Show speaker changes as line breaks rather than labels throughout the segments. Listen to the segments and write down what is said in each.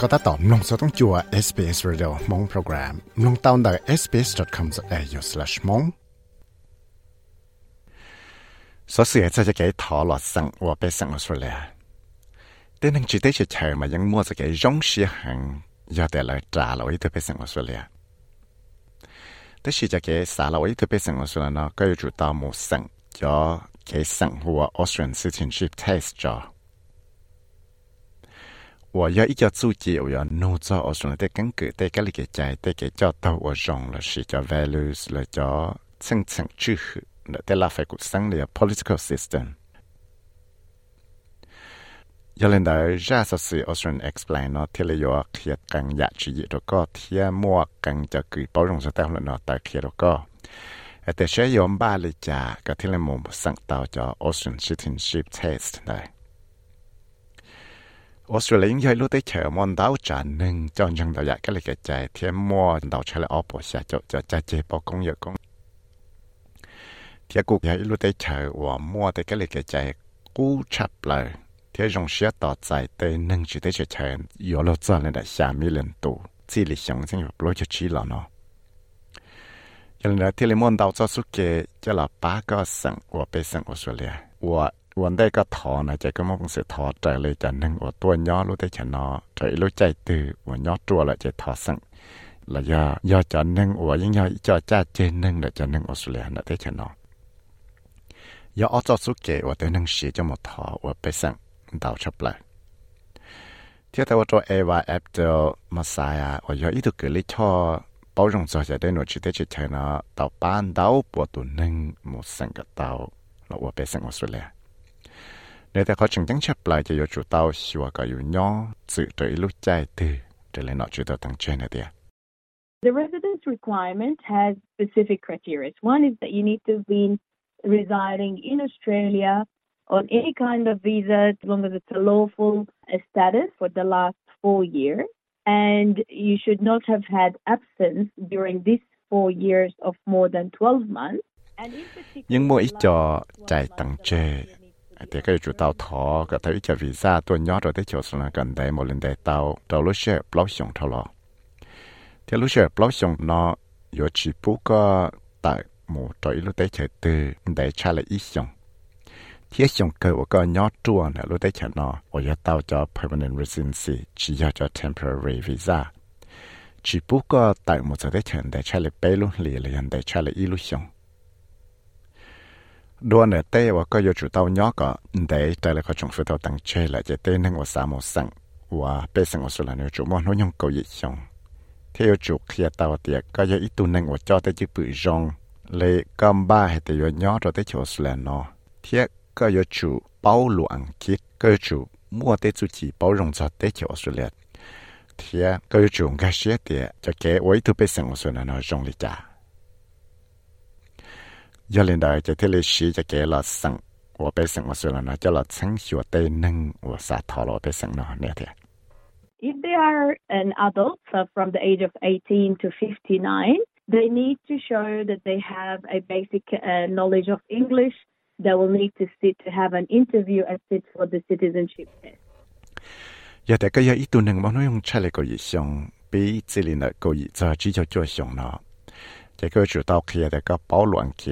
ก็ตัดต่อมลงสต้องจัว SBS Radio มงโปรแกรมลงตาวน์ดัก sbs.com.au/mong สอเสียจะจะเกถอหลอดสังอวไปสังออสเตรเลียแต่นังจีได้เฉยมายังมั่วจะเกย่องเสียหังยาแต่ละจ่าเราไอ้เธอไปสังออสเตรเลียแต่สิจะเกสาเราไอ้เธอไปสังออสเตรเลียก็อยู่จุดตาวมูสังจอเกสังหัว Australian Citizenship Test จอ 我要一家租借，我要弄做我说的根据对个里个在对个教导我用了是叫 values 了叫层层制衡了对拉菲古生的 political system。有领导ราศสีออสเตรเลีย explain เนาะที่เลยว่าเคลียร์กันอยากจีแล้วก็เที่ยมัวกันจะคือ包容สเตลเนาะแต่เคลียร์แล้วก็แต่ใช้ยอมบ้าเลยจ้าก็ที่เลยมุมสั่งต่อจะ Australian citizenship test ได้ ออสเตรเลียย่อยรู้ได้เฉยมอนดาวจานหนึ่งจอนยังดาวยากก็เลยกระจายเทียมมัวดาวเฉลออปเสียจดจะจะเจปอกงเยอะกงเทียกูย่อยรู้ได้เฉยว่ามัวแต่ก็เลยกระจายกู้ชับเลยเทียจงเสียต่อใจเตยหนึ่งจุดได้เฉยเฉยยอลจานเลยได้สามีเลนตูที่ลิชงซึ่งแบบรู้จะชี้หรอเนาะยังเหลือที่เลมอนดาวจะสุเกจะหลับป้าก็สั่งว่าไปสั่งออสเตรเลียว่า ถอนะใจก็มองเสียถอใจเลยจะนึ่งว่าตัวย่อรู้ได้ชนะใจรู้ใจตื่นว่าย่อตัวละจะถอสังละยอย่อจะนึ่งว่ายังย่อจะจ้าเจนึ่งละจะนึ่งออสเตรเลียนะได้ชนะย่ออจอสุเกว่าแต่นึ่งเสียจะหมดถอว่าไปสั่งดาวชับเลยเที่ยวแต่ว่าตัวเอวาแอปเจอมาสายอ่ะว่าย่ออีตุกเกลิชอ包容做จะได้หน่วยชิดได้ชิดใช่นะ到บ้านดาวปวดตัวนึ่งหมด Nếu ta có chứng chứng chấp lại cho chủ tàu xua có yếu nhỏ sự tới lúc chạy từ để lên nó chủ tàu tăng trên này
The residence requirement has specific criteria. One is that you need to been residing in Australia on any kind of visa as long as it's a lawful status for the last four years. And you should not have had absence during this four years of more than 12 months. Nhưng mỗi cho chạy tăng trên thì cái chủ tàu
thọ cái thấy chờ visa tôi nhớ rồi tới chỗ là gần đây một lần để tàu tàu lúc xe bao xong thọ lọ thì lúc xe bao xong nó yo chỉ bố có tại một trời lúc tới chờ từ để trả lại ít xong thì xong cơ của cái nhớ chua này lúc tới chờ nó ở nhà tàu cho permanent residency chỉ cho cho temporary visa chỉ bố có tại một giờ tới chờ để trả lại bé luôn lì là để trả lại ít lúc xong đua nè tê và có yêu chủ tàu nhỏ có để tại là có chúng phải tàu tăng chơi là chỉ tê nên và sáu một sẵn và bê sẵn một số là nếu chủ mua nó nhông cầu theo chủ kia tàu tiệc có yêu ít tu nên và cho tới chữ bự rong lệ cầm ba hay tê yêu nhỏ rồi tới chỗ số là nó thiết có yêu chủ bao lụa ăn có yêu chủ mua tê chủ chỉ bao rong cho tới chỗ số là thiết có yêu chủ ngang xế tiệc cho kẻ ấy tu bê sẵn một số là nó rong lịch cả ารงจอได้โชว์สแลนเทียก็ยจูงกาเชียเตียจะแกไว้ตัวไปสังสนเนาะจงลิจ่า giờ lên đời chỉ thấy lịch sử cho kể là sẵn và bây giờ mà là nó cho là sáng sủa tây nâng và sa thọ là bây giờ nó nè thế
If they are an adult so from the age of 18 to 59, they need to show that they have a basic uh, knowledge of English. They will need to sit to have an interview and sit for the citizenship test.
giờ tại cái giờ ít tu nâng mà nó dùng chạy lại cái gì xong, bị chỉ là cái gì cho chỉ cho cho xong nó, cái cái chủ đạo kia là cái bảo luận kia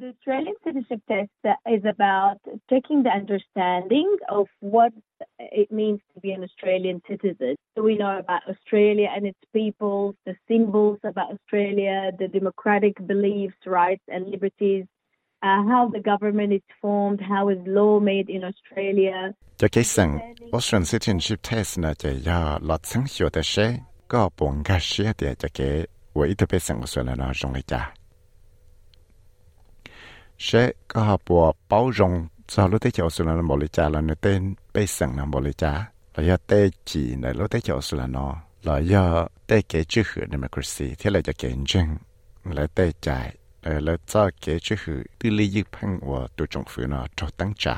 The Australian citizenship test is about taking the understanding of what it means to be an Australian citizen. So we know about Australia and its peoples, the symbols about Australia, the democratic beliefs, rights, and liberties. Uh, how the government is formed, how is law made in Australia.
Australian citizenship test. เชก็หาปัวเป้าจงสาวลูกเตจอสุนันบริจาเราเนเต้นไปสั่งนำบริจาเราอยาเตจีในลูกเตจอสุนันเราอยาเตเกจื้อหือในมครซีที่เราจะเก่งจังและเตจ่ายแล้วจ้าเกจื้อหือที่ลียึกพังว่าตัวจงฝืนเนาะจตั้งจ่า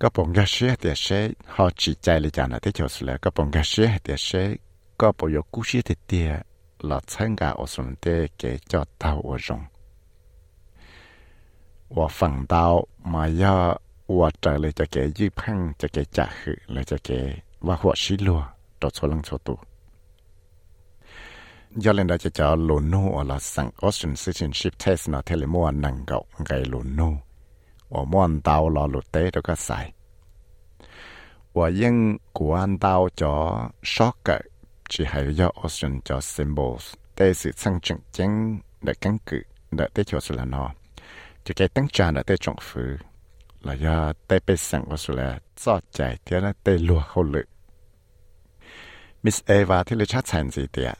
ก็ปงก็เชียเแต่เชื่หอจิตใจเลยจานะที่เจ้สุนันก็ปงก็เชียเแต่เช่ก็ประโยชน์กู้เชื่เแต่เยหลัดเชิงกาอสุนเตเกจอดเตาอวจง ว่าฝั่งดาวมายาว่าจะเลยจะแกยืดพังจะแกจะหึเลยจะแกว่าหัวชิลัวตัวชลังชตัวยอเลนดาจะจะหลุนโนอลาสั่งออสเตรเลียซิตินชิพเทสนาเทเลมัวนังเกาไงหลุนโนอมอนดาวรอหลุดเตะแล้วก็ใส่ว่ายังกวนดาวจอช็อกกะ chỉ hay do ocean cho symbols, tê sự sang chừng chén để căn cứ để tế cho sự là nó. จะแกตั้งจานะเตจงฟือแล้วยาเตไปสั่งว่าสุดแล้วจอดใจเทียนะเตลัวเขาเลยมิสเอวาที่เลชาติแนสีเตีย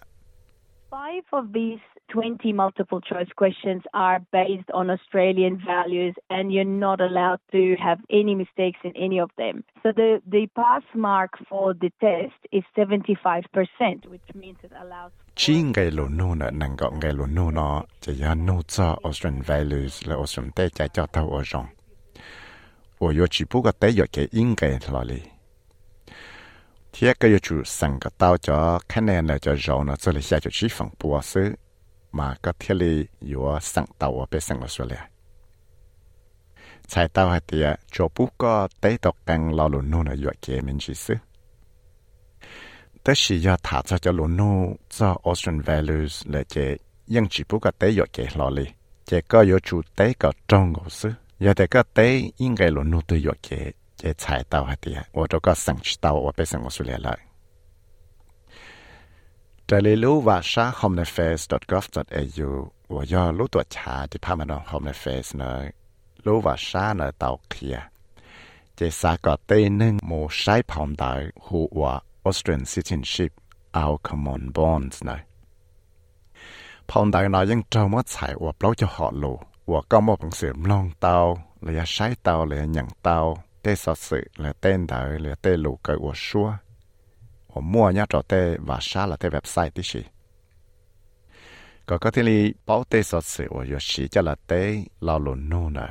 five of these 20 multiple choice questions are based on Australian values and you're not allowed to have any mistakes in any of them. So the, the pass mark for the test is 75%, which means it allows chi ngai
lo no na nang go ngai lo no na cha ya no cha Australian values le Australian te cha cha tao o jong. O yo chi pu ga te yo ke in ngai la li. Thia ka yo chu sang ga tao cha khanen la cha jong na cha le xia chu chi fang pu se mà có thiết lý yếu sẵn tàu ở bên sẵn Australia. Chạy tàu hạt tìa, chỗ bú có tế tộc càng lo lùn nụ nở yếu mình chỉ sư. Tất sĩ yếu cho cho lùn nụ cho Australian Values lệ chế, nhưng chỉ bú có tế yếu kê lo lì. Chế có yếu chủ tế có trong ngộ sư, yếu tế có tế yên gây lùn nụ tư yếu chạy tàu hạt tìa, ô chỗ có sẵn tàu ở bên sẵn Australia lại. แต่เลยรู้ว่าชา homeface.gov.au ว่าย่อรู้ตัวชาที่พามัน homeface เนอะรู้ว่าชาเนอเตาเคลียจะสาก็เต้นึ่งมูใช้พอมดาหูว่า Australian citizenship เอา common bonds เนอะพอมดาเนาะยังเจ้ามัดใส่ว่าเปล่าจะหอโลูว่าก็มอบังเสริมลองเตาเลยใช้เตาเลยอย่างเตาเต้สอดสื่อเลยเต้นเดาเลยเต้ลูกเกอว่าชัว 我mua nhá trò tê và xa là tê website tí xí. Có có thể li bảo tê sọ sự của yo xí cho là tê lao lùn nô nè.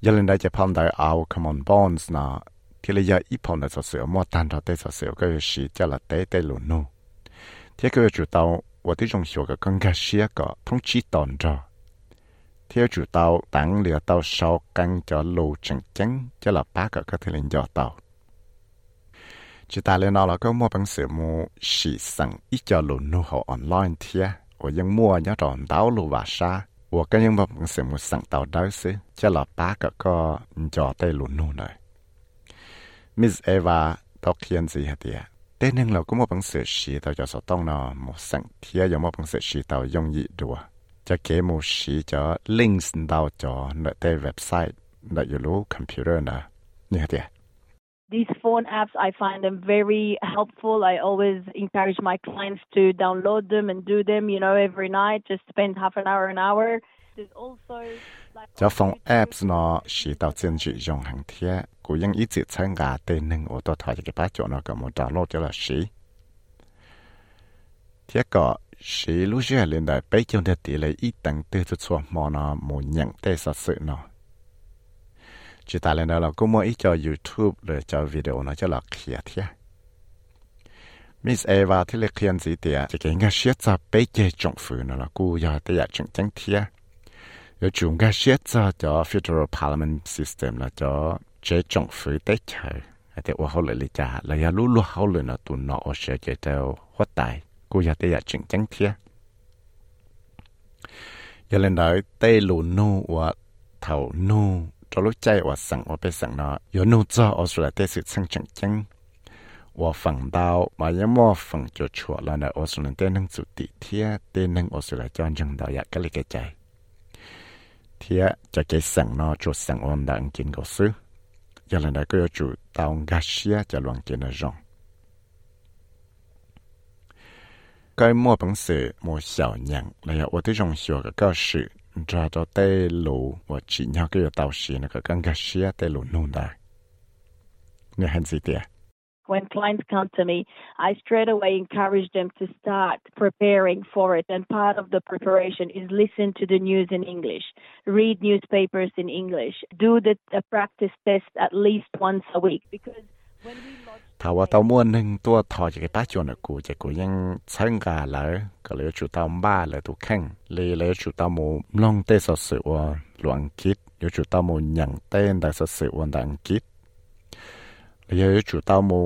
Giờ lên đây chỉ phong đại our common bonds nè, thì li giờ ít phong đại sọ sự mua tan trò tê sọ sự cái yo xí cho là tê tê lùn nô. Thế cái yo chủ tàu 我的种小个更加些个通知当着。theo chủ tàu tặng liệu tàu sau căn cho lù chân chân cho là ba cái có thể lên do tàu chỉ ta lên nó là có mua bằng sự mua chỉ sang ít cho luôn nô họ online thia. Và ยัง mua nhớ tròn táo lù và xa và cái những bằng sự mua sang tàu đó xí. Chứ là ba cả có cho tay luôn nô này Miss Eva, tao khiên gì hả tia tên nhưng là có một bằng sự chỉ tàu cho sao tông nó một sang thia. Giống một bằng sự chỉ tàu dùng dị đùa. Cho kế một chỉ cho links tàu cho nợ website, nợ yếu computer nè. Như hả
These phone apps, I find them very helpful. I always encourage my clients to download them and do them, you know, every night. Just spend half an hour, an hour. There's also cho phone apps nó chỉ tạo chân chỉ
dùng hàng thiết của những ý chỉ 参加 tên nâng ô tô thoại cái bát chỗ nó có một download cho là sĩ thiết có sĩ lúc trước lên đại bây giờ để tỷ lệ ít tầng tư cho chua mà nó một nhận tê sát sự nó chỉ ta lên đó là cũng mỗi cho YouTube rồi cho video nó cho là khía thia Miss Eva thì lấy khiên gì thì chỉ cái nghe xét ra bây giờ trọng phụ nó là cô giờ thì là trọng chẳng thia rồi chúng nghe xét ra cho federal parliament system là cho chế trọng phụ tế chờ thì ô hậu lại lý trả là ya lú lú hậu lại nó tụ nó ở sẽ chế tao hoạt tài cô giờ thì là trọng chẳng thia giờ lên đó tê lù nu và thầu nu cho lúc chạy và sẵn ở bên sẵn nó yếu nụ cho ở sửa tế sự sẵn chẳng và phẳng đào mà yếu mò phẳng cho chùa là nợ ở sửa tế nâng sự tị thia nâng ở sửa cho chẳng đào yạc cái lý cái chạy. Thia cho cái sẵn nó cho sẵn ôn đã ăn kiến gạo sư, giờ là đã có chủ tao gà xia cho loạn kiến ở cái mua bằng sự mua xảo nhàng là ở thế trong xưa cái sự
when clients come to me, I straight away encourage them to start preparing for it. And part of the preparation is listen to the news in English, read newspapers in English, do the, practice test at least once a week because
ถ้าว่าตัวม้วนหนึ่งตัวถอดจากป้าจวนกูจะกูยังเชิงกาเลยก็เลยจุดตามบ้าเลยตัวแข่งเลยเลยจุดตามมูลองเตสสือว่าหลวงคิดอยู่จุดตามมูยังเต้นแต่สือวันดังคิดเลยจุดตามมู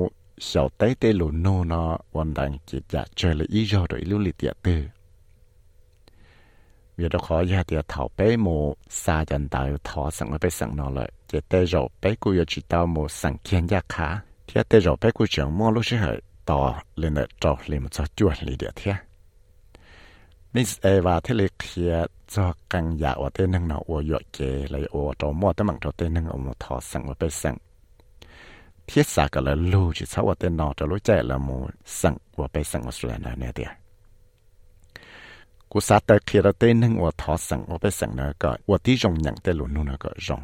小呆呆路弄呢，วันดังคิดจะเจอเลยอีจอโดยลุลิเตียตือเวียดขอยาเดียถาไปมูซาจันดาวถอสั่งไปสั่งนอเลยจะเตจไปกูอยู่จุดตามมูสั่งเขียนยาขา thế tế rồi bé cô trường mua lúc sẽ tỏ lên ở trò lên một cho chuột lì địa thế. Miss Eva thế lệ kia cho căn nhà ở tên năng nào ở dọa kề lại ở trò mua tới mạng trò tên năng ở một thọ sang và bé sang thiết xa cả là lưu chỉ sau ở tên nào trò lối chạy là một sang và bé sang ở sửa này nè địa cú sát tới kia là tên năng ở thọ sang và bé sang nữa cái ở tí rong nhận tên luôn nữa cái rong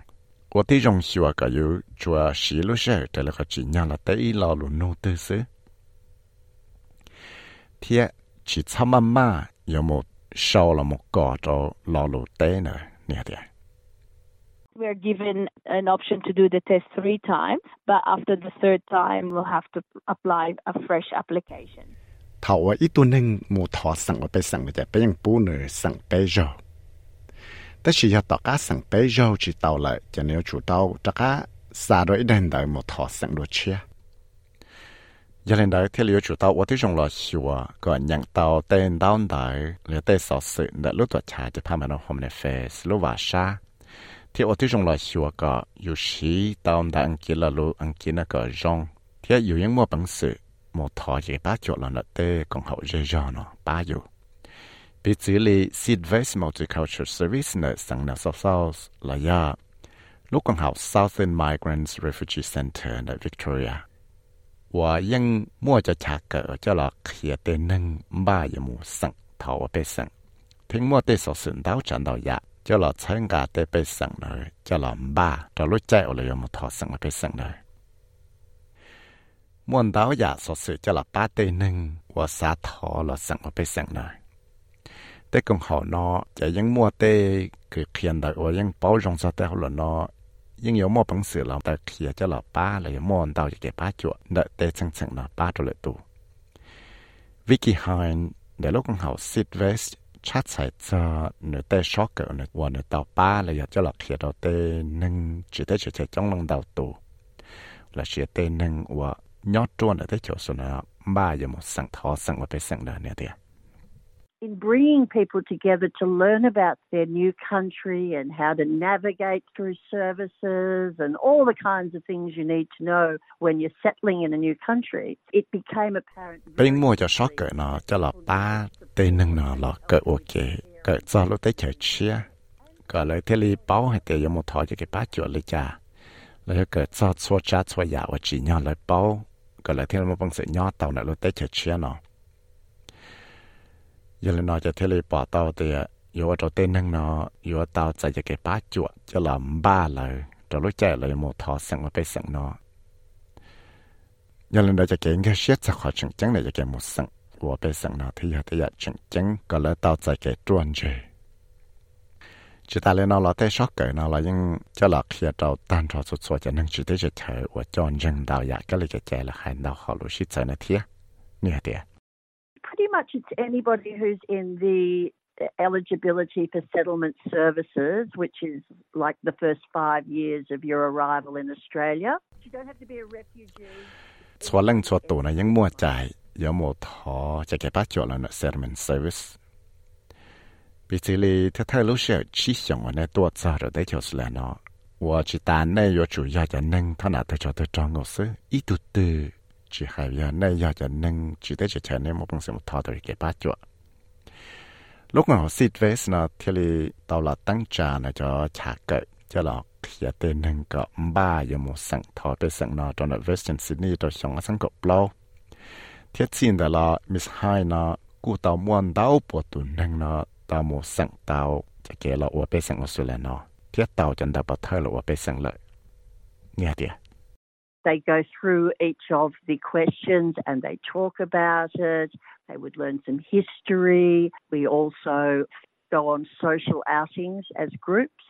我对种小个有做西路时，这了个只娘了得一老路弄得是。天去草妈妈有冇烧了冇搞着老路得呢？你的。
We are given an option to do the test three times, but after the third time, we'll have to apply a fresh application.
头我一度能冇头上我被上个在被人不能上被肉。 แต่ชียต่อก้าสั่งไปโยจีเตาเลยจะเนียวจูเตาจะก้าสาโดยเดินได้หมดถอดสั่งโดยเชียยันเล่นได้ที่เลี้ยวจูเตาว่าที่จงรอชัวก่อนยังเตาเต้นดาวน์ได้เหลือเต้สอดสื่อแต่รู้ตัวชาจะพามันเอาโฮมในเฟซรู้ว่าชาที่ว่าที่จงรอชัวก็อยู่ชีเตาได้อังกฤษละรู้อังกฤษน่ะก็จงที่อยู่ยังมัวปังสื่อหมดถอดจะป้าจดแล้วเต้ของเขาเยอะๆเนาะป้าอยู่ bị xử lý Sidvest Multicultural Service nợ sang nợ sau sau là ya lúc còn học Southern Migrants Refugee Center tại Victoria. Vàยังมั่วจะฉากเกิดจะหลอกเขียเตนึงบ้าอย่ามูสั่งเท่าไปสั่งทิ้งมั่วเตสอสินดาวจันดาวยะจะหลอกเชิงกาเตไปสั่งเลยจะหลอกบ้าจะรู้ใจเอาเลยอย่ามูทอสั่งไปสั่งเลยม่วนดาวยะสอสิจะหลอกป้าเตนึงว่าสาทอหลอกสั่งไปสั่งเล ย tế công họ nó chỉ những mua tế cái khiên đại và những bảo rong sa tế họ là nó. Những yếu mua bằng sự là tại kia cho là ba là mua ăn tàu cái ba chuột, đợi tế chân chân là ba cho lại tụ Vicky Hine để lúc con họ sit vest chat sai cho nửa tế sót cỡ nửa và nửa tàu ba là cho là kia đầu tế nâng, chỉ tế chỉ trong lòng đầu tụ là chỉ tế nâng và nhót truôn ở tế chỗ số nào ba giờ một sang thọ sang và tế sang đời nè tiệt
in bringing people together to learn about their new country and how to navigate through services and all the kinds of things you need to know when you're settling in a new country, it became apparent. Bên mua cho sót cỡ nó cho là ba tên nâng nó là cỡ ok cỡ cho lúc
tới chờ chia cỡ lấy thế li báo hay tế một thọ cho cái bá chuột lấy cha lấy cỡ cho chua cha chua giả và chỉ nhau lấy báo cỡ lấy thế một bằng sự nhau tàu này lúc tới chờ chia nó giờ là nó cho thế là bỏ tàu thì yếu cho tên năng nó yếu tàu chạy cho cái bá chuột cho làm ba lời cho lúc chạy là một thọ sang mà phải sang nó giờ là nó cho cái cái xét cho khỏi chừng chắn này cho cái một sang của phải sang nó thì giờ thì giờ chừng chắn có lẽ tàu chạy cái truan chơi chỉ ta lên nó là tới sót cỡ nó là những cho là khi tàu tan cho số số cho nên chỉ tới cho chơi và cho nhân đạo ya cái này cái chạy là hai đạo họ lúc xịt chạy nó thiệt nè thiệt
much it's anybody who's in the eligibility for settlement services, which is like the first five years of your arrival in Australia. You don't have to be a refugee. Xóa
settlement service. chỉ hai giờ nay giờ giờ nâng chỉ tới chỉ chờ nên một bằng sự một thọ thôi cái ba chuột lúc nào xịt vé nó thì là tàu là tăng trà này cho trả cậy, cho là giờ tên nâng có ba giờ một sẵn thọ tới sẵn nó trong nó Western Sydney cho sống sẵn cột lâu. Thiết xin đó là Miss Hai nó cụ tàu muôn đau bộ tụ nâng nó tàu một sẵn tàu cho kể là ủa bê sẵn ở xưa là nó thiết tàu chân đào bà thơ là ủa bê sẵn lợi. Nghe tiệt
They go through each of the questions and they talk about it. They would learn some history. We also go on social outings as groups.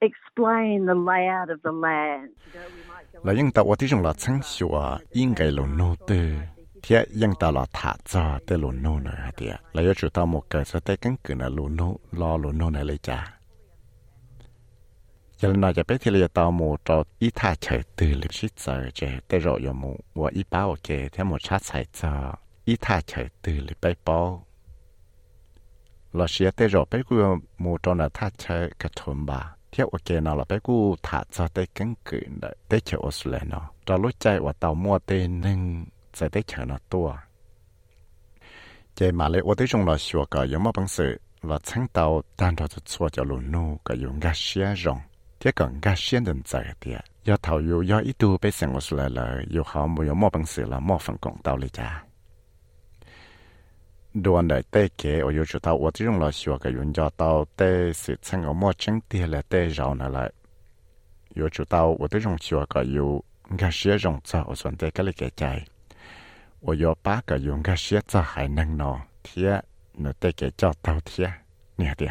Explain the layout of the land.
ยันนาจะไปที่เราจตาหมูเราอีท่าเฉยตื่นหรือชิดเจอเจได้ราอยู่มูว่าอีเป้าโอเคเที่หมูชัดใส่จออีท่าเฉยตื่นไปเป้าเราเสียแต่รอไปกูมูตอนน่ะท่าเฉยกระทนบ่าเที่ยวโอเคนะเราไปกูถ่าเจอได้กังเกินได้ได้เฉยอสเลยเนาะเรารู้ใจว่าเตาหมัวเต็นหนึ่งจะได้เฉยนะตัวเจมาเลยว่าที่จงเราชัวก็ยังไม่บังเสเราทั้งเตาแต่เราจะชัวจะลุนูก็ยังกัเสียรอง xe thế còn xe thì thầu ít họ mua mua bằng mua công cha đại tế kế ở yêu chủ tàu ở trong là cái dùng cho tàu tế sự ở mua chân tiền là tế rau này lại yêu chú tao, ở trong sửa cái yêu gas xe rong cho ở xuân cái cái chạy ở yêu ba cái dùng xe cho hải năng nó nó tế kế cho tao thế nè tiệt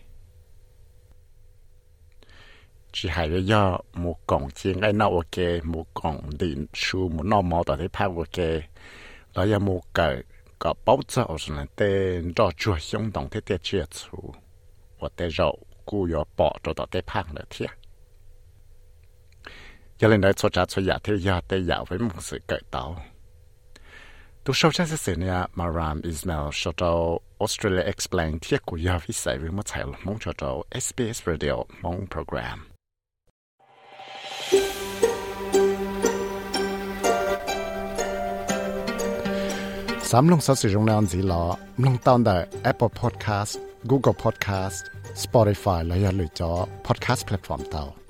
chỉ hay là do một cổng chỉ cái nào ok, một cổng điện su, một nọ mò tại thế phá ok. Là do một cái, có bảo trợ ở là tên cho chùa sống đồng thế thế chia chú và tên rậu, cú yo bỏ cho tại thế phá là thiệt cho nên đây cho cha, cho nhà thế nhà thế nhà với một sự cải tạo tôi sau chắc sẽ nè Maram Ismail cho cho Australia Explain thiết của nhà với sự với một tài mong cho cho SBS Radio mong program. สามลงสัสิรงนานสีหลอลงตอนได้ Apple Podcast Google Podcast Spotify และอย่าลืมจอ Podcast Platform เตา